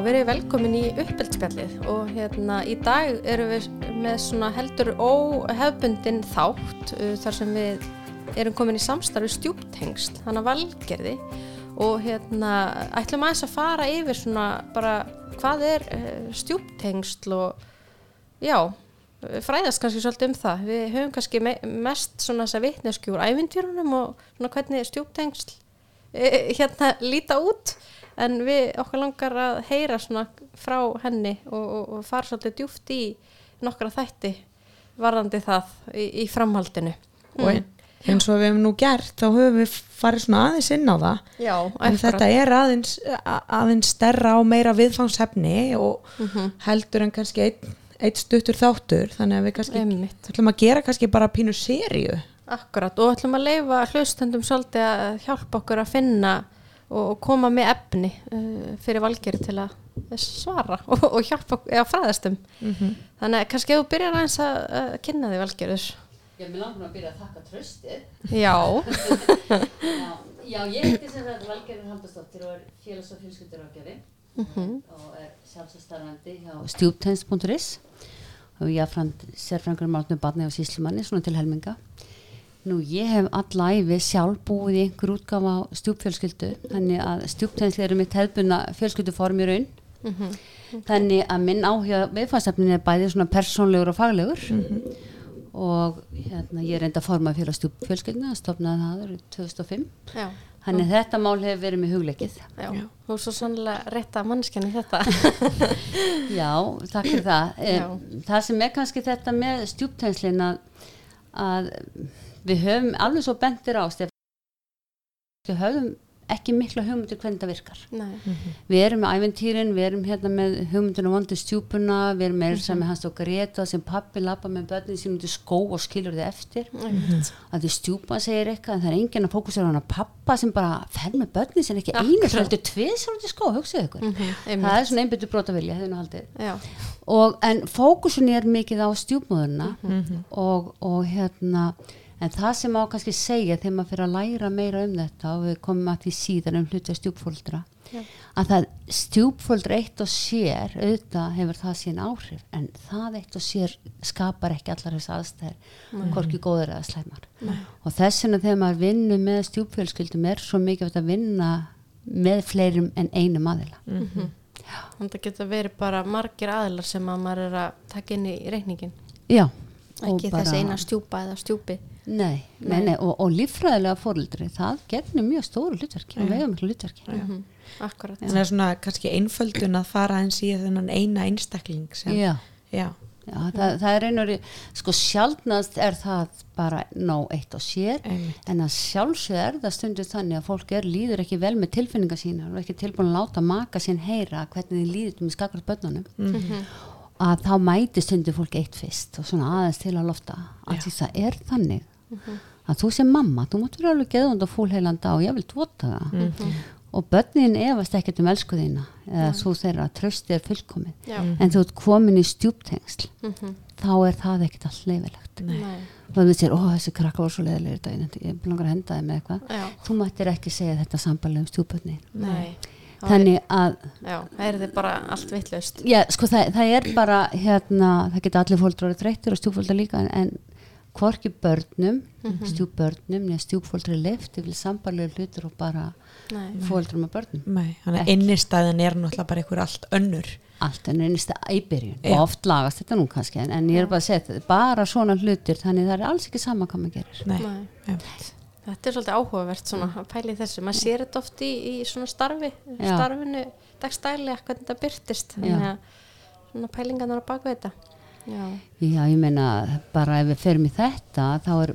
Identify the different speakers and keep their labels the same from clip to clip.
Speaker 1: verið velkomin í uppbyldspjallið og hérna í dag erum við með svona heldur óhefbundin þátt uh, þar sem við erum komin í samstarfi stjúptengsl, þannig að valgerði og hérna ætlum aðeins að fara yfir svona bara hvað er uh, stjúptengsl og já, fræðast kannski svolítið um það. Við höfum kannski me mest svona þess að vitneskjúr ævintýrunum og svona hvernig stjúptengsl uh, hérna líta út en við okkur langar að heyra svona frá henni og, og, og fara svolítið djúft í nokkra þætti varðandi það í, í framhaldinu.
Speaker 2: Og mm. eins og við hefum nú gert þá höfum við farið svona aðeins inn á það.
Speaker 1: Já,
Speaker 2: en þetta er aðeins, aðeins stærra og meira viðfangshefni og mm -hmm. heldur en kannski einn eitt stuttur þáttur. Þannig að við kannski ætlum að gera kannski bara pínu sériu
Speaker 1: Akkurat og ætlum að leifa hlustendum svolítið að hjálpa okkur að finna og koma með efni uh, fyrir valgeri til að svara og, og hjálpa eða fræðastum mm -hmm. þannig að kannski ef þú byrjar aðeins að, að kynna því valgerður.
Speaker 3: Já, mér langar að byrja að þakka tröstið
Speaker 1: Já.
Speaker 3: Já, já ég heiti sem þetta valgerður Haldastóttir og er félags- og fjölskyldurákjafi mm -hmm. og er sjálfsastarfandi hjá stjúptænst.is og ég er sérfrangur málnum barni og síslumanni svona til helminga Nú ég hef allæfi sjálf búið í einhver útgáfa á stjúpfjölskyldu þannig að stjúptænsli eru mitt hefðbunna fjölskylduform í raun mm -hmm. okay. þannig að minn áhuga viðfæðsefnin er bæðið svona persónlegur og faglegur mm -hmm. og hérna ég er enda formað fyrir stjúpfjölskylduna að stopnaði það árið 2005 Já. Þannig að þetta mál hefur verið með hugleikið.
Speaker 1: Já, þú er svo sannlega rétt að mannskjani þetta.
Speaker 3: Já, takk fyrir það. Já. Það sem er kannski þetta með stjúptænslin að, að við höfum alveg svo bentir á við höfum ekki mikla hugmyndir hvernig það virkar. Mm -hmm. við erum með æventýrin, við erum hérna með hugmyndinu vondi stjúpuna, við erum með mm -hmm. hans og Greta sem pappi lappa með börnin sínum til skó og skilur þið eftir. Mm -hmm. að því stjúpa segir eitthvað en það er enginn að fókusera á hana. Pappa sem bara fer með börnin sem ekki einu heldur tvið sem til skó, hugsaðu ykkur. Það er svona einbyttu brota vilja og, en fókusun er mikið á stjúpmöðurna og, og hérna En það sem á kannski segja þegar maður fyrir að læra meira um þetta og við komum að því síðan um hluti stjúpfóldra ja. að það stjúpfóldra eitt og sér auðvitað hefur það sín áhrif en það eitt og sér skapar ekki allar þess aðstæðir hvorki góður eða slæmar Nei. og þess vegna þegar maður vinnur með stjúpfélskildum er svo mikið að vinna með fleirum en einum aðila mm -hmm.
Speaker 1: Þannig að það getur verið bara margir aðilar sem að maður er að taka inn í reikningin
Speaker 3: Já
Speaker 1: ekki þess eina stjúpa eða stjúpi
Speaker 3: Nei, nei. nei. og, og lífræðilega fóröldri það gefnir mjög stóru hlutverki og vega miklu hlutverki mm. -hmm.
Speaker 2: Akkurat Það er svona kannski einföldun að fara eins í þennan eina einstakling sem,
Speaker 3: Já, já. já það, það er einhverju sko sjálfnast er það bara ná eitt og sér Einmitt. en að sjálfsög er það stundur þannig að fólk er líður ekki vel með tilfinninga sína og ekki tilbúin að láta maka sín heyra hvernig þið líður með skakart börnunum. Mm -hmm að þá mæti stundu fólk eitt fyrst og svona aðeins til að lofta. Að því það er þannig mm -hmm. að þú sem mamma, þú múttur alveg geðund og fólheilanda og ég vil dvota það mm -hmm. og börnin efast ekkert um elsku þína eða ja. þú þeirra trösti er fullkomið ja. en þú ert komin í stjúptengsl mm -hmm. þá er það ekkert allt leifilegt og þú sér, ó þessi krakka var svo leðilegir daginn, ég blangar að henda þig með eitthvað þú mættir ekki segja þetta sambalið um stjúpötni
Speaker 1: nei
Speaker 3: þannig að
Speaker 1: já, það er þið bara allt vittlust
Speaker 3: já, sko það, það er bara hérna, það geta allir fólkdrar þreyttir og stjúfóldar líka en, en hvorki börnum mm -hmm. stjúbörnum, neða stjúfóldri lift yfir sambarlega hlutur og bara fóldrar með börnum.
Speaker 2: Nei, þannig að innistæðin er náttúrulega bara einhver allt önnur.
Speaker 3: Allt önnur innistæð í byrjun. Ja. og oft lagast þetta nú kannski en, en ég er bara að segja bara svona hlutur þannig það er alls ekki sama hvað maður gerir.
Speaker 2: Nei, Nei.
Speaker 1: Þetta er svolítið áhugavert svona að pæli þessu, maður sér þetta oft í, í svona starfi, Já. starfinu dagstælega hvernig þetta byrtist þannig að svona pælingarnar á bakvið þetta
Speaker 3: Já. Já, ég meina bara ef við ferum í þetta þá er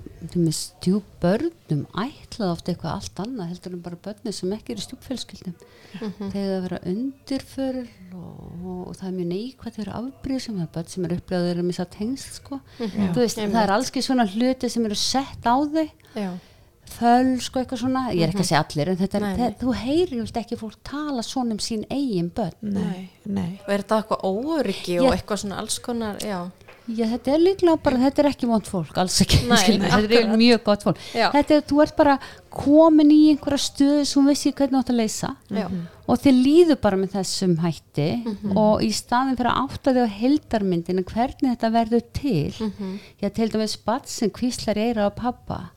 Speaker 3: stjúbörnum ætlað ofta eitthvað allt annað heldur en bara börnir sem ekki eru stjúbfélskildum mm -hmm. þegar það vera undirförl og, og það er mjög neikvægt þegar afbríð sem er börn sem er upplegaður að missa tengsl sko. mm -hmm. veist, það er alls ekki svona hluti sem eru sett á þau Já fölsk og eitthvað svona, ég er ekki að segja allir en þetta er, þú heyrir vilt ekki fólk tala svona um sín eigin börn.
Speaker 1: Nei, nei. og er þetta eitthvað óryggi og eitthvað svona alls konar, já.
Speaker 3: Já, þetta er líklega bara, þetta er ekki vond fólk, alls ekki,
Speaker 1: Nei,
Speaker 3: þetta er mjög gott fólk.
Speaker 1: Já.
Speaker 3: Þetta er, þú ert bara komin í einhverja stöðu sem þú veist ekki hvernig þú átt að leysa.
Speaker 1: Já.
Speaker 3: og þið líður bara með þessum hætti
Speaker 1: Mhm.
Speaker 3: og í staðin fyrir að átta þig á heildarmyndinu hvernig þetta verður til,
Speaker 1: Mhm.
Speaker 3: já, til dæmis barn sem kvíslar eira á pappa,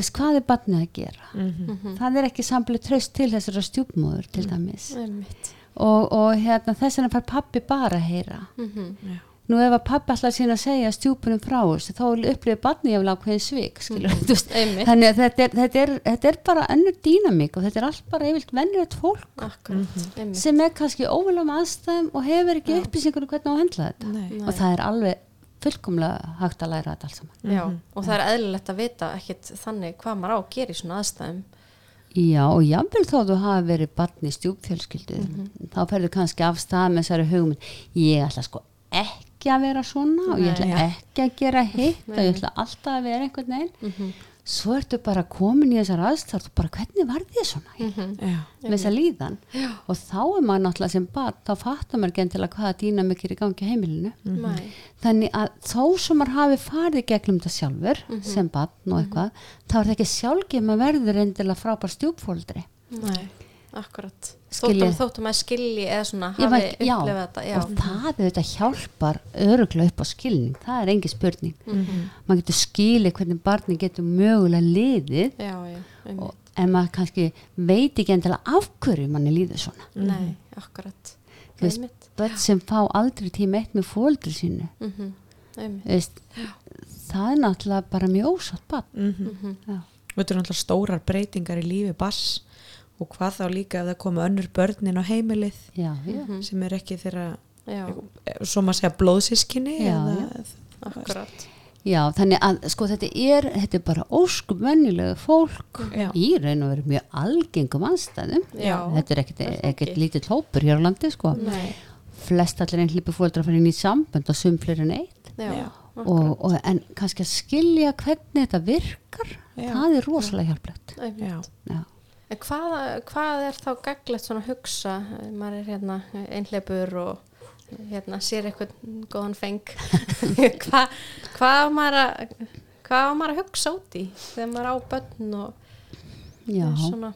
Speaker 3: veist, hvað er barnið að gera?
Speaker 1: Mhm.
Speaker 3: Það er ekki samblið tröst til þessara stjúpmóður, til dæmis.
Speaker 1: Einmitt.
Speaker 3: Og, og hérna, þess vegna fær pappi bara að heyra.
Speaker 1: Mhm.
Speaker 2: Já.
Speaker 3: Nú ef að pappi alltaf sína að segja stjúpunum frá þessu þá upplifir barni jáfnlega ákveðin svik skilur, mm. veist,
Speaker 1: Einmitt.
Speaker 3: þannig að þetta er, þetta, er, þetta er bara önnur dýnamík og þetta er allt bara yfirlt vennilegt fólk
Speaker 1: einmitt.
Speaker 3: sem er kannski óviljum aðstæðum og hefur ekki upplýsingur um hvernig á að hendla þetta
Speaker 2: Nei.
Speaker 3: og það er alveg fullkomlega hægt að læra þetta alls saman.
Speaker 1: Já, og það er eðlilegt að vita ekkit þannig hvað maður á að gera í svona aðstæðum.
Speaker 3: Já og jáfnvel þó þú hafi verið barn í stjúpfjölskyldu þá ferðu kannski af stað með þessari hugmynd ég ætla sko ekki að vera svona og ég ætla
Speaker 2: Nei.
Speaker 3: ekki að gera hitt og ég ætla alltaf að vera einhvern veginn svo ertu bara komin í þessar aðstæður og bara hvernig var þið svona? Mm
Speaker 2: Já.
Speaker 3: með þessa líðan. Og þá er maður náttúrulega sem barn þá fattar maður ekki endilega hvaða dýna mikið er í gangi heimilinu.
Speaker 1: Nei,
Speaker 3: þannig að þó sem maður hafi farið gegnum þetta sjálfur sem barn og eitthvað þá er það ekki sjálfgeim að verður endilega frábær stjúpfóldri
Speaker 1: nei, akkurat.
Speaker 3: Skilji.
Speaker 1: Þóttum, þóttum að skilji eða svona hafi upplifað þetta Já,
Speaker 3: og það auðvitað hjálpar öruglega upp á skilning, það er engi spurning. Maður getur skilið hvernig barni getur mögulega liðið
Speaker 1: já, já,
Speaker 3: og, en maður kannski veit ekki endilega af hverju manni líður svona.
Speaker 1: Nei, akkurat.
Speaker 3: Veist,
Speaker 1: Einmitt.
Speaker 3: börn sem fá aldrei tíma eitt með fóldri sínu.
Speaker 1: Mhm, Einmitt.
Speaker 3: Þú veist, það er náttúrulega bara mjög ósátt barn.
Speaker 1: Mhm.
Speaker 3: Já.
Speaker 2: Þetta eru náttúrulega stórar breytingar í lífi bass og hvað þá líka ef það koma önnur börnin á heimilið
Speaker 3: já, já,
Speaker 2: sem er ekki þeirra,
Speaker 1: Já,
Speaker 2: svo maður segja blóðsískinni
Speaker 3: Já,
Speaker 2: eða,
Speaker 1: akkurat.
Speaker 3: Já, þannig að sko þetta er, þetta er bara óskum venjulegu fólk
Speaker 2: Já.
Speaker 3: í raun og veru mjög algengum anstæðum
Speaker 1: Já.
Speaker 3: þetta er ekkert,
Speaker 1: Er
Speaker 3: ekkert lítið tópur hér á landi sko.
Speaker 1: Nei,
Speaker 3: flest allir einn hlýpi fóldra að fara inn í sambönd og sum fleiri en eitt. Og, og, en kannski að skilja hvernig þetta virkar
Speaker 2: Já.
Speaker 3: það er rosalega hjálplegt.
Speaker 2: Já.
Speaker 3: Já,
Speaker 1: En hvað, hvað er þá gaglegt svona að hugsa, maður er hérna einhleipur og hérna sér eitthvað góðan feng. Hva, hvað á maður að hvað á maður að hugsa út í þegar maður á börn og
Speaker 3: já.
Speaker 1: svona?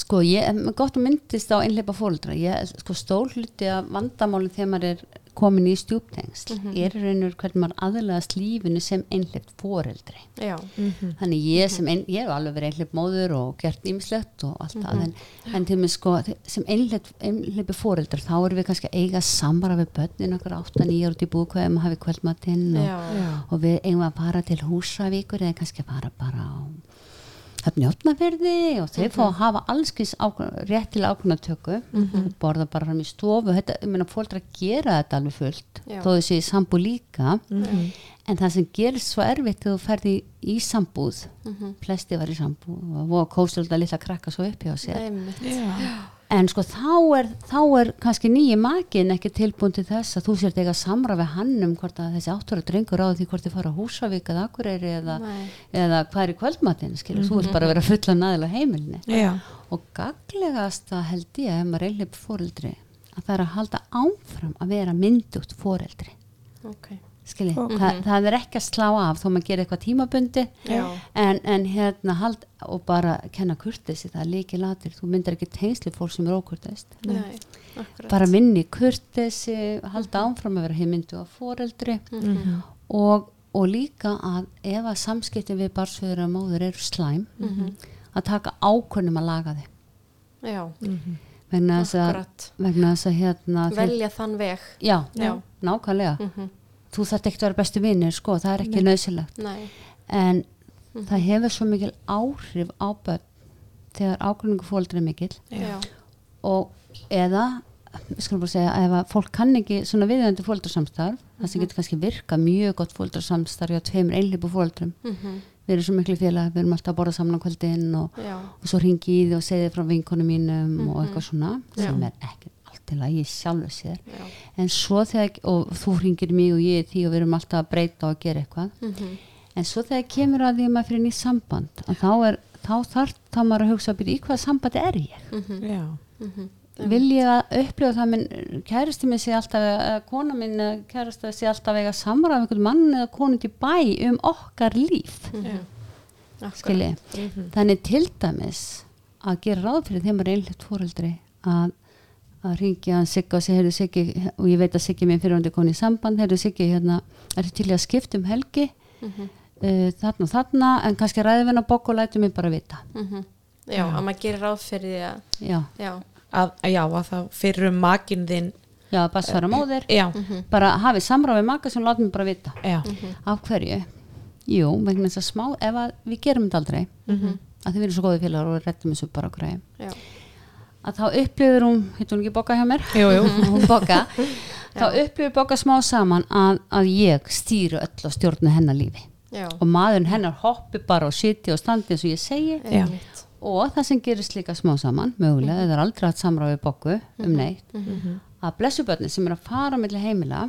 Speaker 3: Sko ég er gott að myndist á einhleipa fóldra ég, sko stór hluti af vandamáli þegar maður er komin í stjúptengsl er í raun og veru hvernig maður aðlegast lífinu sem einhleipt fóreldri
Speaker 1: já,
Speaker 3: þannig ég sem ein, ég hef alveg verið einhleip móður og gert ýmislegt og allt það en, en til mig sko sem einhleipi fóreldrar þá erum við kannski að eiga samvara við börnin okkur 8-9 ára út í búkvæðum að hafi kvöldmatinn og, og við eigum að fara til húsavíkur eða kannski að fara bara á höfnjóttnaferði og þau fá að hafa allskins rétt til ákvörnatöku og borða bara fram í stofu. Þetta, ég meina fólk að gera þetta alveg fullt
Speaker 1: Já.
Speaker 3: þó þessi sambú líka. En það sem gerir svo erfitt þegar þú ferði í, í sambúð. Flesti var í sambúð. Og kóstur að litla krakka svo upp hjá sér. En sko þá er, þá er kannski nýji makin ekki tilbúin til þess að þú sért eiga samra við hann um hvort að þessi áttur að drengur á því hvort þið fara á Húsavík eða Akureyri eða, eða hvað er í kvöldmatinn skilur, þú vilt bara vera fulla næðilega heimilni
Speaker 2: Já.
Speaker 3: og gaglegast að held ég ef maður er einhleip fóreldri að það er að halda áfram að vera myndugt fóreldri
Speaker 1: ok,
Speaker 3: skilji,
Speaker 2: Ok.
Speaker 3: það, það er ekki að slá af þó maður gerir eitthvað tímabundi
Speaker 1: já,
Speaker 3: en, en hérna hald og bara kenna kurtesi, það er líki latir þú myndar ekki tengsli fólk sem er ókurtest
Speaker 1: nei, akkurat.
Speaker 3: Bara minni kurtesi halda áfram að vera heimindu á foreldri.
Speaker 1: Mhm.
Speaker 3: og, og líka að ef að samskipti við barsfjöður og móður eru slæm
Speaker 1: Mhm.
Speaker 3: að taka ákvörnum að laga þið
Speaker 1: já,
Speaker 3: vegna þess að,
Speaker 1: akkurat.
Speaker 3: vegna þess að hérna
Speaker 1: velja þann veg.
Speaker 3: Já,
Speaker 1: Já.
Speaker 3: nákvæmlega.
Speaker 1: Mhm.
Speaker 3: Þú þarft ekki að vera bestu vinnir sko, það er ekki nöðsilegt
Speaker 1: nei,
Speaker 3: en
Speaker 1: Mhm.
Speaker 3: það hefur svo mikil áhrif á börn þegar ákvörningu fóldri er mikil
Speaker 1: já,
Speaker 3: og eða við skulum bara segja, ef að fólk kann ekki svona viðjöndi fóldrasamstarf það
Speaker 1: Mhm.
Speaker 3: sem getur kannski virka mjög gott fóldrasamstarf hjá tveimur einleipu fóldrum
Speaker 1: Mhm.
Speaker 3: við erum svo miklu félag, við erum alltaf að borða saman á kvöldin og,
Speaker 1: já,
Speaker 3: og svo ringi í því og segði frá vinkonum mínum og eitthvað svona
Speaker 1: Já.
Speaker 3: sem er ekki allt að ég sjálfu sér.
Speaker 1: Já.
Speaker 3: En svo þegar, og þú ringir mig og ég því og við erum alltaf að breyta og gera eitthvað.
Speaker 1: Mhm.
Speaker 3: en svo þegar kemur að því að maður fyrir nýtt samband að þá er, þá þarf þá maður að hugsa að byrja í hvað sambandi er ég?
Speaker 1: Mhm.
Speaker 2: Já.
Speaker 1: Mhm.
Speaker 3: vil ég að upplifa það minn kæristi minn sé alltaf eða kona minn eða kærasta sé alltaf eiga samræð með einhvern mann eða konund í bæ um okkar líf. Skilji. Þannig til dæmis að gera ráð fyrir þeim er einhvert fóreldri að að ringja Sigga og segja, heyrðu Siggi og ég veit að Siggi minn fyrirhundi koni í samband heyrðu Siggi, hérna, er til í að skipta um helgi? Uh, þarna og þarna en kannski ræðum við að bók og lætum við bara vita.
Speaker 1: Já, að maður gerir ráð fyrir því að
Speaker 3: já,
Speaker 1: Já,
Speaker 2: að, já, að það fyrir um makinn þinn.
Speaker 3: Já, bara svara móðir.
Speaker 2: já,
Speaker 3: bara hafið samráð við maka sem látum við bara vita.
Speaker 2: Já,
Speaker 3: af hverju? Jú, vegna þess að smá ef að við gerum þetta aldrei að þið verðum svo góði félagar og við rettum þessu bara græði
Speaker 1: já,
Speaker 3: að þá upplifir hún, heitur hún ekki boka hjá mér?
Speaker 2: Jú, jú.
Speaker 3: hún boka þá upplifir boka smá saman að, að ég stýru öll og stjórna hennar lífi.
Speaker 1: Já,
Speaker 3: og maðurinn hennar hoppi bara og sitja og standi eins og ég segi.
Speaker 2: Já.
Speaker 3: og það sem gerist líka smá saman mögulega, það er aldrei hatt samráð við bóku um neitt að blessubötni sem er að fara milli heimila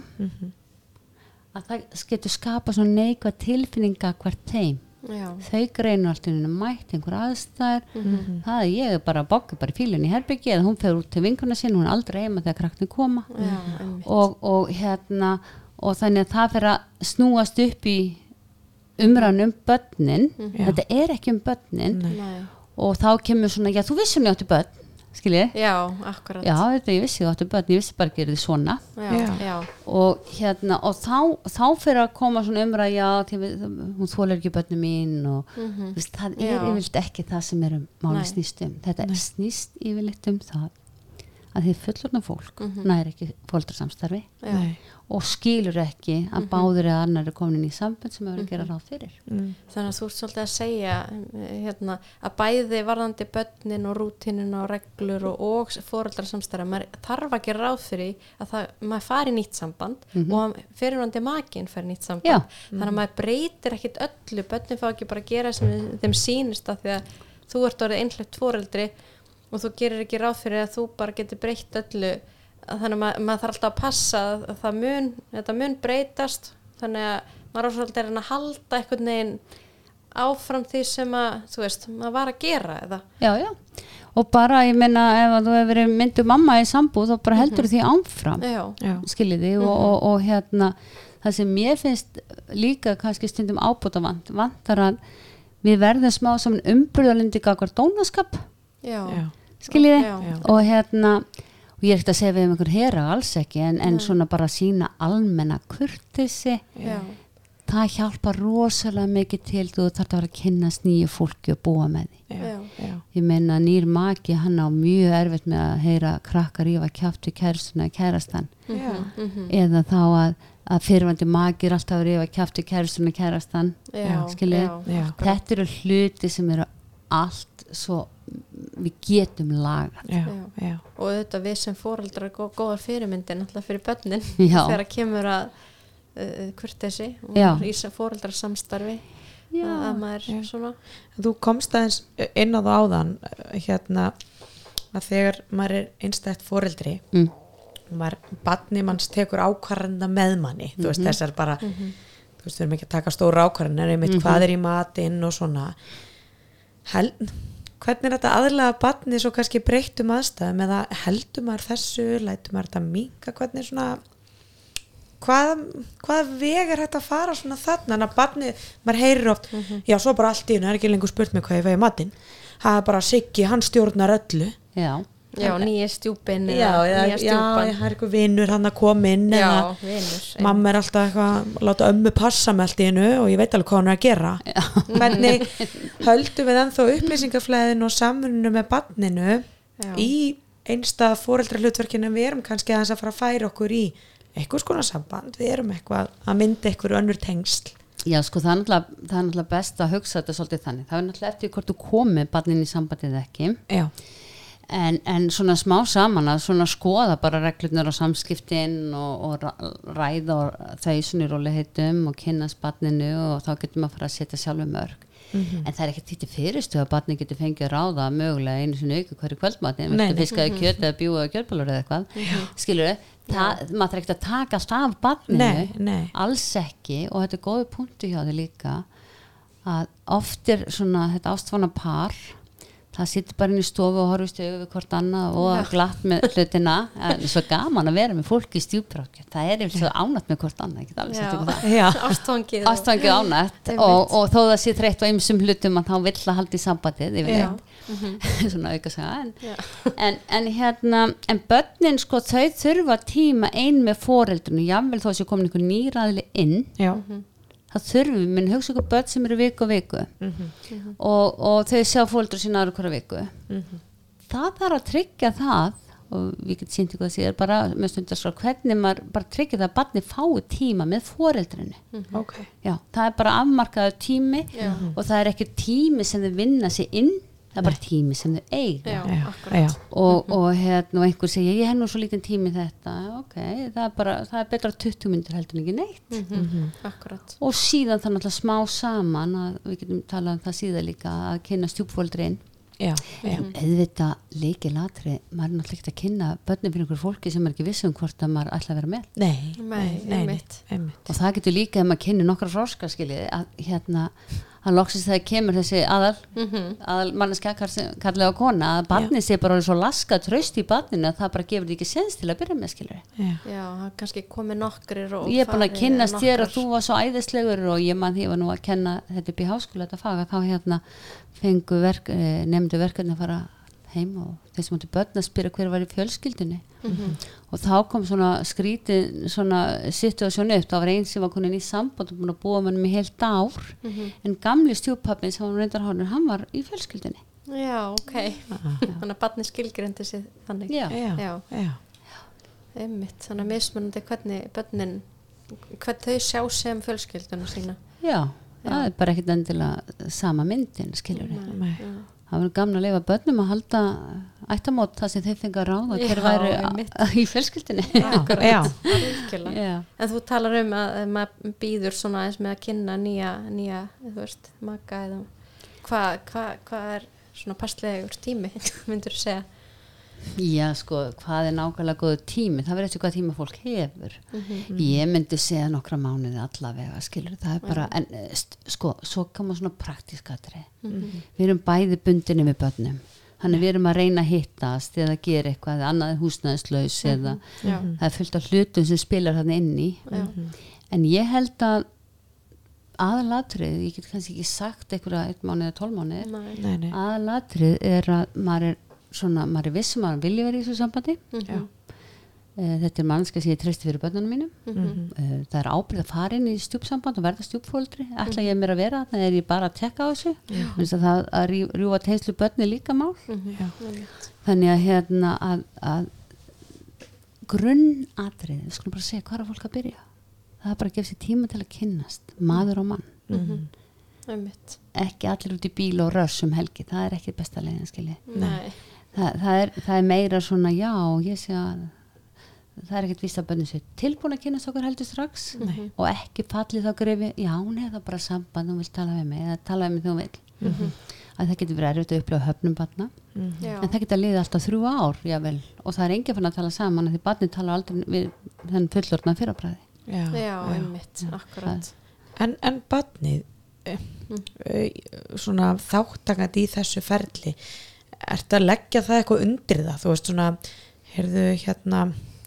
Speaker 3: að það getur skapa svona neikvað tilfinninga hvert þeim
Speaker 1: Já,
Speaker 3: þau greinu allt inn mætt einhver aðstæður. Það er ég bara bóku bara í fílun í herbyggi eða hún fer út til vinkuna sín hún er aldrei heima þegar kraktin koma.
Speaker 1: Já,
Speaker 3: og, og hérna og þannig að það fyrir að snúast upp í umræðan um börnin. Þetta er ekki um börnin.
Speaker 1: Nei.
Speaker 3: og þá kemur svona, já þú vissum ég átti börn skiljið,
Speaker 1: Já, akkurat.
Speaker 3: Já þetta ég vissi ég átti börn ég vissi bara ekki er þið svona.
Speaker 1: Já,
Speaker 2: Já.
Speaker 3: og hérna og þá, þá fyrir að koma svona umræð já, því við, hún þólar ekki börnum mín og mm veist, það er
Speaker 1: Já.
Speaker 3: yfirleitt ekki það sem er um máli
Speaker 1: Nei.
Speaker 3: snýst um. Þetta snýst yfirleitt um það að því fullorna fólk næri ekki fóldrasamstarfi
Speaker 1: já.
Speaker 2: Nei.
Speaker 3: og skilur ekki að báður eða annar er komin inn í sambund sem hefur að gera ráð fyrir
Speaker 1: Þannig að þú ert svolítið að segja hérna, að bæði varðandi börnin og rútinin og reglur og, og fóreldrarsamstæra, maður þarf að gera ráð fyrir að það, maður fari í nýtt samband og fyrirvandi makin fari í nýtt samband.
Speaker 3: Já.
Speaker 1: Þannig að maður breytir ekkit öllu, börnin fá ekki bara að gera sem þeim sýnist að því að þú ert orðið einhlept fóreldri og þú gerir ekki ráð fyrir að þú bara getur breytt öllu þannig að maður, maður þarf alltaf að passa að að það mun, þetta mun breytast. Þannig að maður er svolítið að halda einhvern veginn áfram því sem að, þú veist, maður var að gera eða,
Speaker 3: já, já, og bara ég menna ef að þú hefur verið myndu mamma í sambúð þá bara heldur því ámfram
Speaker 1: já,
Speaker 2: Já.
Speaker 3: skiljiði? Og, og, og hérna það sem mér finnst líka kannski stundum ábúta vant vantar að við verðum smá saman umbröðalindi gagvar dónaskap.
Speaker 1: Já,
Speaker 2: Já.
Speaker 3: Skiljiði? Og hérna og ég er ekkert að segja við um einhver hera alls ekki en, en svona bara sína almenna kurtisi
Speaker 1: já,
Speaker 3: það hjálpar rosalega mikið til þú þarf að vera að kynast nýju fólki og búa með því.
Speaker 2: Já.
Speaker 1: Já.
Speaker 3: Ég meina nýr maki hann á mjög erfitt með að heyra krakkar rífa kjátt við kærstuna kærastan.
Speaker 2: Já.
Speaker 3: eða þá að, að fyrirvandi maki er alltaf að rífa kjátt við kærstuna kærastan.
Speaker 1: Já,
Speaker 3: skiljið
Speaker 1: já,
Speaker 2: Já.
Speaker 3: þetta eru hluti sem eru allt svo við getum lagað
Speaker 2: Já.
Speaker 1: Já. Og auðvitað við sem fóreldrar er gó- góðar fyrirmyndin alltaf fyrir börnin þegar kemur að uh, kurtesi og
Speaker 3: Já.
Speaker 1: í fóreldrarsamstarfi
Speaker 3: Já,
Speaker 1: að, að maður
Speaker 2: já.
Speaker 1: svona
Speaker 2: Þú komst aðeins inn á það áðan eh, hérna að þegar maður er einstætt foreldri
Speaker 3: mm.
Speaker 2: maður, badni manns tekur ákvarðanda með manni þú veist þessar bara þú veist við erum ekki að taka stóra ákvarðanir einmitt hvað er í matinn og svona Hel, hvernig er þetta aðlega badni svo kannski breyttum aðstæðum? Eða heldur maður þessu? Lætur maður þetta minka hvernig svona hvað, hvað veg er hægt að fara svona þarna? En að badni, maður heyrir oft já svo bara allt í hennu, það er ekki lengur spurt mig hvað ég vegi matinn. Það er bara Siggi, hann stjórnar öllu.
Speaker 3: Já,
Speaker 1: já, nýja stjúpin
Speaker 2: já, já,
Speaker 1: nýja
Speaker 2: já, það er eitthvað vinnur hann að koma inn
Speaker 1: já,
Speaker 2: eða
Speaker 1: vinur
Speaker 2: mamma er alltaf eitthvað að láta ömmu passa með allt í hennu og ég veit alveg hvað hann er að gera. Hvernig höldum við ennþá upplýsingaflæðin og samfunnu með barninu
Speaker 1: Já.
Speaker 2: í einstað fóreldra hlutverkinu við erum kannski aðeins að fara að færa okkur í eitthvað skona samband, við erum eitthvað að mynda eitthvað önnur tengsl.
Speaker 3: Já sko það er, náttúrulega, það er náttúrulega best að hugsa þetta svolítið þannig. Það er náttúrulega eftir hvort þú komið barnin í sambandið eða ekki.
Speaker 2: Já,
Speaker 3: en, en svona smá saman að svona skoða bara reglurnar og samskiptin og, og ræða og þau svona í róliheitum og kynnast barninu og þá getur maður að fara að setja sjálfu mörg. En það er ekkert til fyrirstu að barni getur fengið að ráða mögulega einu sinni auku hverju viltu
Speaker 2: nei.
Speaker 3: fiskaði kjöt eða bjúa kjötbólur eða eitthvað. Skilur þau, maður þarf ekkert að taka allt af barninu.
Speaker 2: Nei, nei.
Speaker 3: alls ekki. Og þetta er góði punktu hjá þau líka að oft er svona þetta ástfana par það situr bara inn í stofu og horfist við hvort annað og
Speaker 1: Já.
Speaker 3: glatt með hlutina. En svo gaman að vera með fólki í stjúprákja það er yfir svo ánætt með hvort annað það.
Speaker 1: Og-
Speaker 3: ástfangið ánætt og, og þó það sé þreytt á ymsum hlutum að þá vill að halda í sambandið yfirleitt. Svona auka segja en,
Speaker 1: Já.
Speaker 3: en, en hérna en börnin sko þau þurfa tíma ein með foreldrinu. Jável þó að sé komin einhver nýraðli inn.
Speaker 2: Já.
Speaker 3: Það þurfum minn hugsa ykkur börn sem eru viku og viku. Og, og þau sjá fóldur sína aðra hverja viku. Það þarf að tryggja það og við getum sínt ykkur að síðar bara með stundarskrá hvernig maður bara tryggja það að barni fái tíma með foreldrinu
Speaker 2: ok.
Speaker 3: Já, það er bara afmarkaður tími
Speaker 1: Já.
Speaker 3: og það er ekki tími sem þau vinna sig inn það er bara tími sem þau eiga
Speaker 1: Já,
Speaker 2: Já,
Speaker 1: akkurat.
Speaker 2: já,
Speaker 3: og, og hérna og einhver segja ég hef nú svo lítinn tími í þetta ok, það er bara, það er betra 20 myndir heldur en ekki neitt
Speaker 1: Mhm. Akkurat.
Speaker 3: og síðan það náttúrulega smá saman að við getum talað um það síðan líka að kynna stjúpfóldrin
Speaker 2: já, já.
Speaker 3: auðvitað leiki latri maður er náttúrulega ekki að kynna börnum fyrir einhver fólki sem er ekki vissum hvort að maður ætla að vera með
Speaker 2: Nei,
Speaker 1: Nei, einmitt.
Speaker 2: einmitt.
Speaker 3: og það getur líka ef maður kynni nokkra fróska skiljiði að hérna að loksist þegar kemur þessi aðal
Speaker 1: Mhm.
Speaker 3: aðal manneskja kallega á kona að barnið sé bara svo laska tröst í barninu að það bara gefur því ekki sens til að byrja með skiljiði
Speaker 2: Já.
Speaker 1: Já, kannski komið nokkrir og
Speaker 3: ég er búin að
Speaker 1: farið
Speaker 3: kynnast þér
Speaker 1: nokkrar.
Speaker 3: þú var svo æðislegur og ég man því var nú að kenna þetta upp í háskóla þetta fag að þá hérna fengu verk, eh, nefndu verkefni að fara heim og þeir sem áttu börn að spyrja hver var í fjölskyldunni
Speaker 1: Mhm.
Speaker 3: og þá kom svona skrítið svona situasjón upp, það var einn sem var konin í samband og búin að búa með hann í heilt ár
Speaker 1: Mhm.
Speaker 3: en gamli stjúpappin sem var reyndar hánur, hann var í fjölskyldunni
Speaker 1: Já, ok. Þannig að barni skilgrindi sig þannig.
Speaker 3: Já.
Speaker 2: Já.
Speaker 1: Já.
Speaker 2: Já.
Speaker 1: Einmitt, þannig að mismunandi hvernig börnin, hvern þau sjá sem fjölskylduna sína.
Speaker 3: já, það er bara ekkit endilega sama myndin,
Speaker 2: Nei.
Speaker 1: Já.
Speaker 3: Það var gamla að leifa börnum að halda ættamót það sem þeir fengi að ráða.
Speaker 1: Já,
Speaker 3: hver a- í fjölskyldinni
Speaker 2: Já.
Speaker 3: já,
Speaker 1: En þú talar um að ef maður býður svona eins með að kynna nýja, nýja, veist, maka eða hvað hva, hva er svona passlegur tími, myndur þú segja?
Speaker 3: Já, sko, hvað er nákvæmlega góðu tími, það verður eftir hvað tíma fólk hefur
Speaker 1: Mhm.
Speaker 3: ég myndi segja nokkra mánuði allavega, skilur það er bara, en eh, sko, svo koma svona praktískatri
Speaker 1: Mhm.
Speaker 3: við erum bæði bundinni með börnum þannig við erum að reyna að hittast eða gera eitthvað, eða annað húsnæðislaus eða
Speaker 1: Já.
Speaker 3: það er fullt af hlutum sem spilar þarna inn í
Speaker 1: Já.
Speaker 3: en ég held að aðalatrið, ég get kannski ekki sagt einhverja eitt mánuð eða tólmánuð
Speaker 1: Nei.
Speaker 2: Nei, nei.
Speaker 3: aðalatrið er að maður er svona, maður er vissum að hann vilja vera í þessu sambandi.
Speaker 1: Mhm.
Speaker 3: Eh, þetta er mannska sem ég treysti fyrir börnunum mínum.
Speaker 1: Mhm.
Speaker 3: Eh, það er ábyrð að fara inn í stjúpsamband og verða stjúpfóldri ætla ég mér að vera þarna? Er ég bara að tekka á þessu? Þannig að það að rjú- rjúfa tengslu börni líka mál.
Speaker 1: Mhm.
Speaker 3: Þannig að hérna að, að grunnatrið við skulum bara segja hvað er fólk að byrja. Það er bara að gefa sér tíma til að kynnast maður og mann.
Speaker 1: Mhm. Einmitt.
Speaker 3: ekki allir út í bíl og röss um helgi það er ekki besta leiðin skilji
Speaker 1: Nei.
Speaker 3: það, það, er, það er meira svona já, ég sé að það er ekkert víst að bönni sér tilbúin að kynast okkur heldur strax
Speaker 1: Nei.
Speaker 3: og ekki fallið þá grefi já, hún hefði bara samband, hún vil tala við mig eða tala við mig þegar hún vil að það getur verið erfitt að upplifa höfnum barna
Speaker 1: Já.
Speaker 3: en það getur að liða alltaf þrjú ár jável, og það er enginn fann að tala saman af því barni tala aldrei við þenn fullorna fyrrabræði
Speaker 2: Já.
Speaker 1: Já, einmitt, akkurat.
Speaker 2: En, en badnið svona þáttakandi í þessu ferli ertu að leggja það eitthvað undir það? Þú veist svona heyrðu hérna,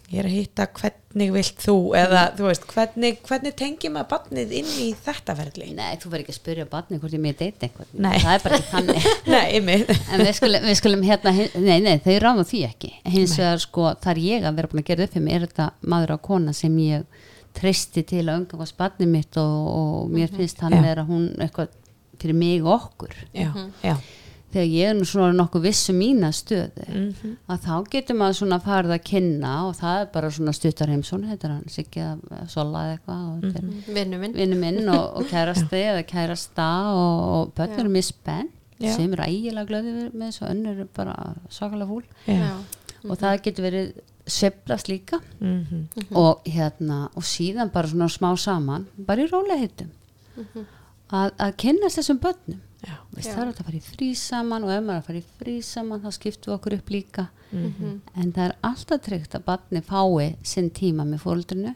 Speaker 2: ég er að hitta hvernig vilt þú? Eða þú veist hvernig, hvernig tengi maður badnið inn í þetta ferli?
Speaker 3: Nei, þú verður ekki að spyrja barni hvort ég mér deyti einhvern
Speaker 2: Nei.
Speaker 3: það er bara ekki þannig.
Speaker 2: Nei,
Speaker 3: en við skulum, við skulum hérna nei, nei, þau ráða því ekki. Hins vegar sko, þar ég að vera búin að gera upp fyrir mig er þetta maður á kona sem ég treysti til að umgangast barnið mitt og, og mér finnst hann vera hún eitthvað fyrir mig og okkur.
Speaker 2: Já, já,
Speaker 3: þegar ég er nú svona nokkuð viss um mína stöðu
Speaker 2: Mhm.
Speaker 3: að þá getur maður svona farið að kynna og það er bara svona stuttar heimsson þetta er hann Siggi að sola eða eitthvað þetta er
Speaker 1: Vinnu minn.
Speaker 3: vinnu minn og, og kærasti eða kærasta og, og börn
Speaker 1: Já.
Speaker 3: eru mér spenn sem eru ægilega glöðið með þessu önnur eru bara svakalega fúl.
Speaker 2: Já.
Speaker 3: og það getur verið sveiflast líka.
Speaker 2: Mm
Speaker 3: og hérna og síðan bara svona smá saman bara í rólega hittum að, að kynnast þessum börnum
Speaker 2: já.
Speaker 3: Er hægt að fara í frí saman og ef maður er að fara í frí saman þá skiptum við okkur upp líka en það er alltaf tryggt að barni fái sinn tíma með fóldrinu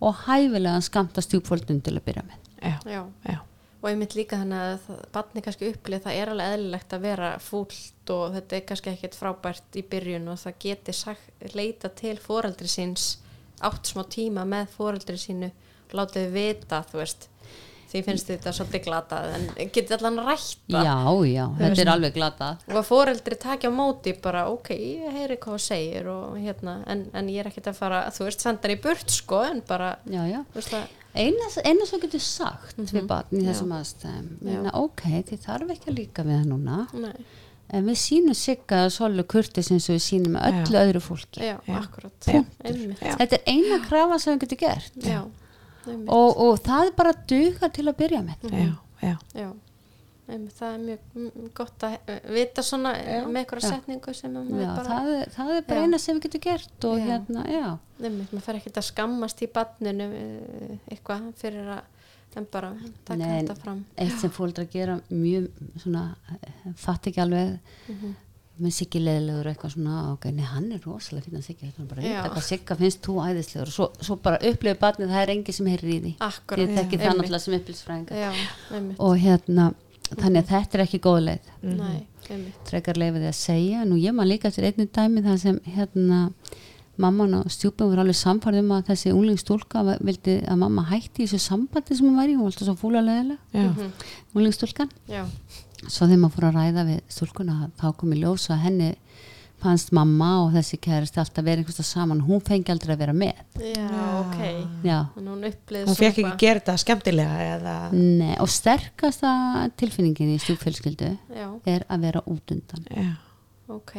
Speaker 3: og hæfilega skamta stjúpfóldrinu til að byrja með
Speaker 2: já,
Speaker 1: Já.
Speaker 2: já.
Speaker 1: og einmitt líka þannig að það- barni kannski upplið það er alveg eðlilegt að vera fúlt og þetta er kannski ekkert frábært í byrjun og það geti sagt, leita til foreldri síns átt smá tíma með foreldri sínu og látið þau vita þú veist því finnst þetta svolítið glatað en geti allan rætta
Speaker 3: já, já, þetta er alveg glata
Speaker 1: og að foreldri takja á móti bara ok, ég heyri hvað það segir og hérna, en, en ég er ekkert að fara þú veist, senda hann í burt sko en bara,
Speaker 3: já, já.
Speaker 1: þú veist það.
Speaker 3: Eina, eina svo getur sagt við barn í þessum aðstæðum ok, þið þarf ekki að líka við það núna.
Speaker 1: Nei,
Speaker 3: en við sínum sigga svolítið kurtis eins og við sínum öllu öðru fólki.
Speaker 1: Já,
Speaker 2: Já.
Speaker 1: akkurat.
Speaker 3: Þetta er eina krafa sem við getum gert.
Speaker 1: Já,
Speaker 3: og, og það er bara að duga til að byrja með.
Speaker 2: Já, já,
Speaker 1: Já, einmitt, það er mjög mm, gott að eh, vita svona já, með einhverja setningu sem að maður
Speaker 3: já,
Speaker 1: bara,
Speaker 3: það, er, það er bara
Speaker 1: Já.
Speaker 3: eina sem við getum gert og
Speaker 1: Já.
Speaker 3: hérna, já.
Speaker 1: Einmitt, maður fer ekkert að skammast í badninu eitthvað fyrir að en bara taka
Speaker 3: Nei,
Speaker 1: þetta fram.
Speaker 3: eitt sem fóldra gera mjög svona, eh, fatt ekki alveg.
Speaker 1: Mhm.
Speaker 3: Með Siggi leðilegur eitthvað svona ok, nei, hann er rosalega fyrir Siggi þetta er bara,
Speaker 1: Já.
Speaker 3: þetta hvað Sigga finnst þú æðislegur. Og svo, svo bara upplifir barnið það er engi sem heyrir í því.
Speaker 1: Akkurat,
Speaker 3: þekki það
Speaker 1: einmitt.
Speaker 3: náttúrulega sem upplýsfræðinga
Speaker 1: Já, einmitt,
Speaker 3: og hérna, þannig að þetta er ekki góð leið.
Speaker 1: Nei, einmitt.
Speaker 3: Frekar leifið að segja. Nú ég maður líka eftir einnig dæmi þar sem hérna mamman og stjúpin voru alveg samfærið um að þessi unglingstúlka vildi að mamma hætti í þessu sambandi sem hún var í, hún var alltaf svo fúla leðilega
Speaker 2: já,
Speaker 3: unglingstúlkan
Speaker 1: Já,
Speaker 3: svo þegar maður fór að ræða við stúlkuna þá kom í ljós að henni fannst mamma og þessi kærist alltaf verið einhverstað saman, hún fengi aldrei að vera með.
Speaker 1: Já, ok.
Speaker 3: Já,
Speaker 1: hún
Speaker 2: hún fekk ekki gera þetta skemmtilega eða,
Speaker 3: Nei, og sterkasta tilfinningin í stjúpfélskildu
Speaker 1: Já,
Speaker 3: er að vera út undan.
Speaker 2: Já,
Speaker 1: ok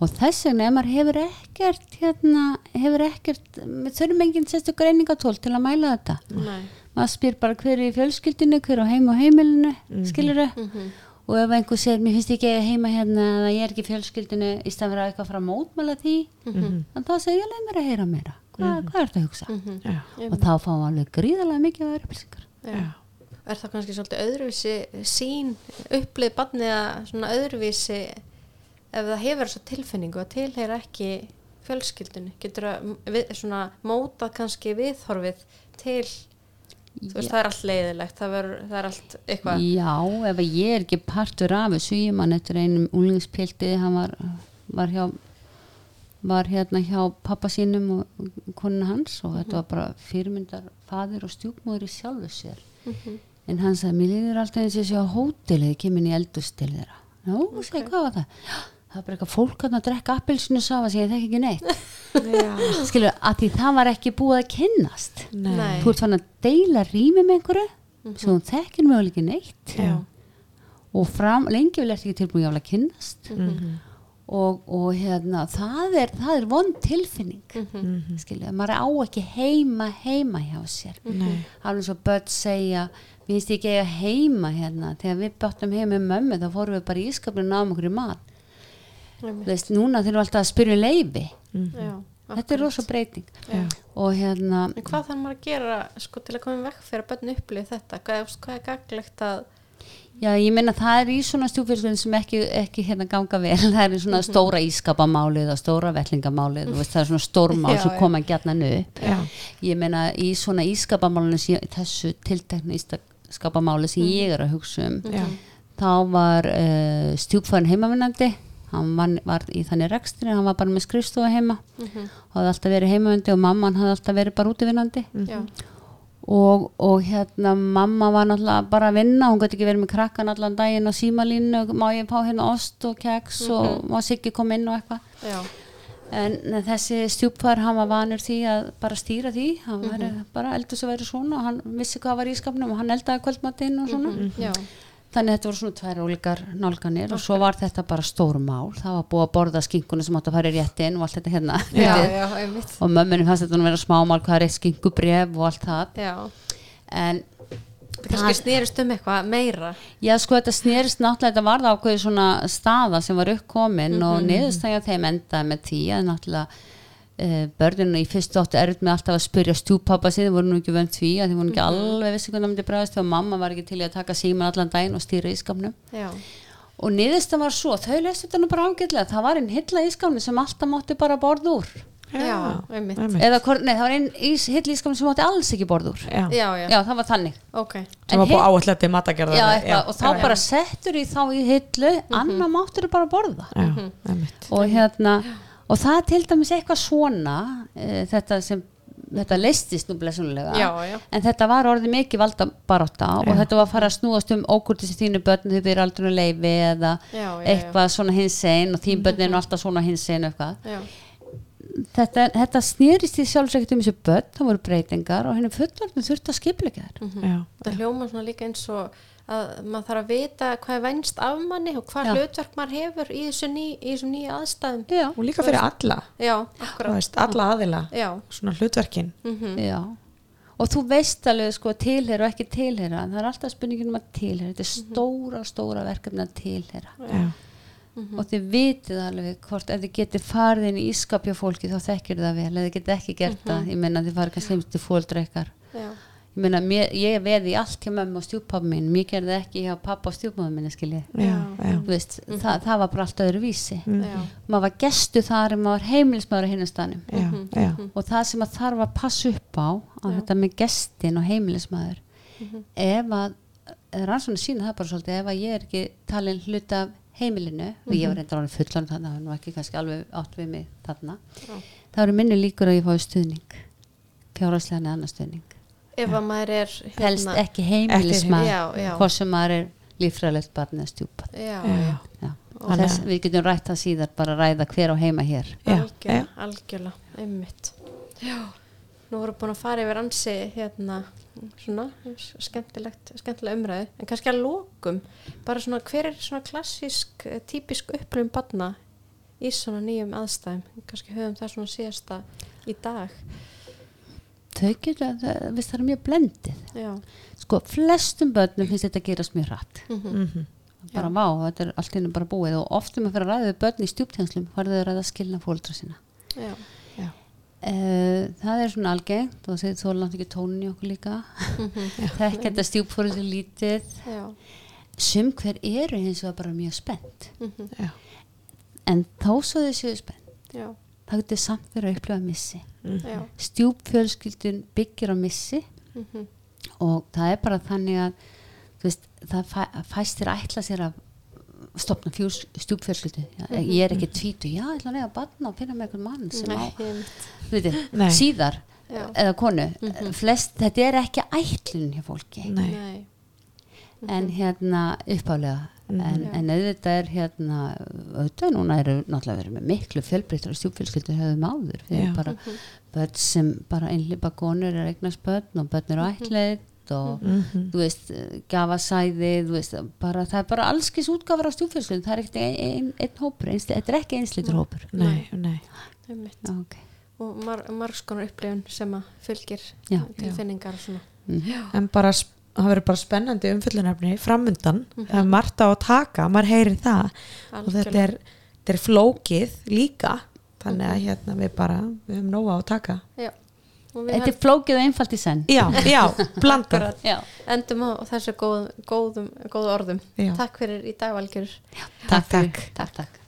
Speaker 3: og þess vegna ef maður hefur ekkert hérna, hefur ekkert við þurfum enginn sérstu greiningatól til að mæla þetta.
Speaker 1: Nei,
Speaker 3: maður spyr bara hver er í fjölskyldinu hver á heim og heimilinu, mm skilur
Speaker 1: mhm,
Speaker 3: og ef einhver segir, mér finnst ekki að heima hérna eða ég er ekki í fjölskyldinu í fyrir að eitthvað að mótmæla því
Speaker 1: mhm,
Speaker 3: en þá segir ég leið mér að heyra meira. Hva, hvað er þetta að hugsa?
Speaker 1: mhm.
Speaker 2: Já,
Speaker 3: og þá fáum við alveg gríðarlega mikið að vera upplýsingar.
Speaker 1: Já. Er það kannski svolítið öðruvísi sín upplið barnið að svona öðruvísi ef það hefur þessa tilfinningu að tilheyra ekki fjölskyldunni getur að svona mótað kannski viðhorfið til þú veist það er allt leiðilegt það, ver, það er allt eitthvað
Speaker 3: Já, ef ég er ekki partur af þessu ég mann eftir einum úlingspilti hann var, var hjá var hérna hjá pappa sínum og konuna hans og þetta var bara fyrirmyndar fadir og stjúpmóður í sjálfu sér
Speaker 1: Mhm.
Speaker 3: en hann sagði, mér líður alltaf eins og ég sé á hótelið, kemur inn í eldust til þeirra Nú, okay. segi, hvað var það? "Já, Það var bara eitthvað fólk að drekka appelsinu safa sem ég þekki ekki neitt.
Speaker 2: Já,
Speaker 3: skilur, að því það var ekki búið að kynnast.
Speaker 2: Nei,
Speaker 3: þú ert fann að deila rými með einhverju sem þú þekkir mögulega ekki neitt.
Speaker 1: Já.
Speaker 3: og fram, lengi vil eftir ekki jáfnlega að kynnast.
Speaker 2: Mhm.
Speaker 3: og, og hérna það er, það er vond tilfinning.
Speaker 1: Mhm.
Speaker 3: skilja, maður á ekki heima heima hjá sér.
Speaker 2: Nei.
Speaker 3: alveg svo börn segja við finnst ekki eiga heima hérna. Þegar við báttum heima með mömmu þá fórum við bara í ískapinu og náðum okkur í mat Veist, núna þurfum við alltaf að spyrja um leifi
Speaker 1: Já,
Speaker 3: þetta er rosa breyting.
Speaker 2: Já.
Speaker 3: og hérna
Speaker 1: En hvað þarf maður að gera sko, til að koma í vekk fyrir að börn upplið þetta? Hvað, hvað er gaglegt að
Speaker 3: Já, ég meina það er í svona stjúfélsvinn sem ekki, ekki hérna ganga vel, það er í svona stóra ískapamálið og stóra vellingamálið, þú veist það er svona stórmál sem koma gætna upp.
Speaker 2: Já.
Speaker 3: Ég meina í svona ískapamálinu, þessu tiltekna ískapamáli sem ég er að hugsa um,
Speaker 2: Já.
Speaker 3: þá var uh, stjúpfærin heimavinnandi, hann var, var í þannig rekstri, hann var bara með skrifstofa heima.
Speaker 1: Mhm.
Speaker 3: og hafði alltaf verið heimavindi og mamman hafði alltaf verið bara útivinnandi.
Speaker 1: Já,
Speaker 3: og, og hérna mamma var náttúrulega bara að vinna hún gæti ekki verið með krakkan allan daginn á símalínu og má ég fá hérna ost og keks og má Siggi koma inn og eitthvað. En þessi stjúpfar hann var vanur því að bara stýra því. Hann var bara eldur sem verið svona og hann vissi hvað var í skapnum og hann eldaði kvöldmatinn og svona.
Speaker 1: Já,
Speaker 3: þannig að þetta voru svona tvær ólíkar nálganir og svo var þetta bara stór mál. Það var búið að borða skinkuna sem átt að fara í réttin og allt þetta hérna.
Speaker 1: Já, já,
Speaker 3: og mömmunum fannst þetta nú vera smámál hvað er eitt skinkubref og allt það.
Speaker 1: Já,
Speaker 3: en
Speaker 1: það kannski snerist um eitthvað meira.
Speaker 3: Já, sko, þetta snerist náttúrulega, þetta var það ákveði svona staða sem var uppkomin og niðurstæðja þeim endaði með því að náttúrulega uh, börninu í fyrstu áttu erut með alltaf að spyrja stjúpappa sín, þið voru nú ekki vönd því að þið voru ekki alveg vissi hvernig það myndi bregðast og mamma var ekki til í að taka síman allan daginn og stýra ískapnum
Speaker 1: Já,
Speaker 3: og niðurstæðan var svo, þau lestu þetta nú bara ágætlega það var einn hilla ískapni sem alltaf mátti bara borða úr.
Speaker 1: Já, einmitt.
Speaker 3: eða, nei, það var einn ís, hillískam sem átti alls ekki borð úr.
Speaker 2: Já.
Speaker 1: Já, já,
Speaker 3: já, það var þannig.
Speaker 1: Ok.
Speaker 2: Sem var búið matagerðar
Speaker 3: já, eitthvað, og þá
Speaker 2: já,
Speaker 3: bara settur í þá í hillu annar máttur bara borða.
Speaker 2: Já, einmitt.
Speaker 3: og hérna og það til dæmis eitthvað svona e, þetta sem þetta leistist nú blessunlega
Speaker 1: Já, já.
Speaker 3: en þetta var orðið mikið valda baróta og þetta var að fara að snúast um ókurtis í þínu börn þau byrja aldrei að leifi eða
Speaker 1: Já, já, já.
Speaker 3: eitthvað svona hins einn og þín börn er nú alltaf svona hins einn eitthvað.
Speaker 1: Já,
Speaker 3: þetta, þetta snýrist í sjálfsagt um þessu börn, það voru breytingar og henni fullorðin þurfti að skipleika þær.
Speaker 2: Já,
Speaker 1: það hljóma svona líka eins og að maður þarf að vita hvað er vænst af manni og hvað
Speaker 3: Já.
Speaker 1: hlutverk maður hefur í þessu ný, í þessum nýja aðstæðum.
Speaker 3: Já,
Speaker 2: og líka fyrir alla.
Speaker 1: Já,
Speaker 2: veist, alla aðila. Svona hlutverkin.
Speaker 3: Já. Og þú veist alveg sko tilhera og ekki tilhera það er alltaf spurningin um að tilhera þetta er stóra, stóra verkefni að tilhera
Speaker 2: já,
Speaker 3: og þið vitið alveg hvort ef þið getið farið inn í ískapja fólki þá þekkir það vel, ef þið getið ekki gert það ég menna þið farið kannski heimst til fóldra meina, mér, ég veði í allt hjá mömmu og stjúpappa minn, mér gerði ekki hjá pappa og stjúpappa skiljið
Speaker 2: já, já,
Speaker 3: Þú veist, það, það var bara allt öðru vísi.
Speaker 1: Já,
Speaker 3: maður var gestu þar maður var heimilismaður á hinnastanum
Speaker 2: já, já,
Speaker 3: og það sem að þarf að passa upp á á þetta með gestin og heimilismaður ef að rannsónu sína það bara svolítið ef að ég er ekki talin hluta af heimilinu og ég var reyndar ánum fullan þannig að það var nú ekki kannski alveg átt við mig þarna það eru minni líkur að ég fái stuðning fjárhagslega neða annar stuðning
Speaker 1: ef að maður er
Speaker 3: helst
Speaker 1: hérna-
Speaker 3: ekki heimilismaður
Speaker 1: Já, já.
Speaker 3: hvort sem maður er líffræðilegt barn eða
Speaker 1: Já,
Speaker 2: já,
Speaker 1: já,
Speaker 3: Já.
Speaker 2: Að-
Speaker 3: við getum rætt það síðar bara að ræða hver á heima hér.
Speaker 2: Já,
Speaker 1: algjörlega, algjörlega, einmitt. Já, nú vorum búin að fara yfir ansi hérna, svona skemmtilegt, skemmtilega umræðu. En kannski að lókum, bara svona hver er svona klassísk, eh, típisk upplifum barna í svona nýjum aðstæðum? Kannski höfum það svona síðasta í dag
Speaker 3: þau getur, það, við það er mjög blendið.
Speaker 1: Já,
Speaker 3: sko, flestum börnum finnst þetta að gerast mjög rætt
Speaker 2: mhm,
Speaker 3: bara vá, þetta er allt innum bara búið. Og oftum að fyrir að ræða við börn í stjúptænslum farðu þau að ræða skilna fóldra sína
Speaker 1: já,
Speaker 2: já,
Speaker 3: uh, það er svona algengt. Og þeir þóla náttúrulega ekki tónin í okkur líka. Þekk þetta stjúpfóru til lítið.
Speaker 1: Já,
Speaker 3: sum hver eru hins vegar bara mjög spennt.
Speaker 1: Mhm,
Speaker 2: já,
Speaker 3: en þó svo þau séu spennt
Speaker 1: já,
Speaker 3: það getur samt verið að upplifa missi.
Speaker 1: Já,
Speaker 3: stjúpfjölskyldun byggir á missi.
Speaker 1: Mhm,
Speaker 3: og það er bara þannig að þú veist, það fæ, fæst þér að ætla sér að stopna stjúpfjölskyldu. Já, ég er ekki tvítu, já, ég ætla að lega að batna og finna með einhvern mann sem á,
Speaker 1: Nei, einmitt.
Speaker 3: þú veit,
Speaker 2: Nei.
Speaker 3: síðar
Speaker 1: Já.
Speaker 3: eða konu, flest, þetta er ekki ætlun hjá fólki.
Speaker 2: Nei,
Speaker 1: Nei,
Speaker 3: en hérna uppálega en, en auðvitað er hérna auðvitað núna eru náttúrulega verið með miklu fjölbreyttar stjúpfjölskyldur hefðum áður. Við
Speaker 2: Já.
Speaker 3: erum bara börn sem bara einlipa konur er eignast börn og börn eru ætleitt og
Speaker 2: mhm,
Speaker 3: þú veist, gafa sæði þú veist, bara, það er bara allskis útgafar á stjúfjölskyldum, það er ekkert einn ein, ein hópur þetta er ekki einslitur hópur.
Speaker 2: Nei, nei.
Speaker 1: einmitt.
Speaker 3: Já, ok.
Speaker 1: og mar margskonar upplifun sem að fylgir
Speaker 3: Já.
Speaker 1: tilfinningar og svona.
Speaker 3: Mhm.
Speaker 2: en bara sp- það verður bara spennandi umfyllunarfni framundan, það er margt á að taka maður heyrir það. Og þetta er, þetta er flókið líka þannig að hérna við bara við höfum nóga á að taka.
Speaker 1: Já, og við
Speaker 3: þetta er flókið og einfalt í senn.
Speaker 2: Já, já, blanda
Speaker 3: Já.
Speaker 1: endum á þessu góð, góðum, góðu orðum.
Speaker 2: Já.
Speaker 1: Takk fyrir í dag Valgjörur
Speaker 3: takk,
Speaker 2: takk.
Speaker 3: takk, takk.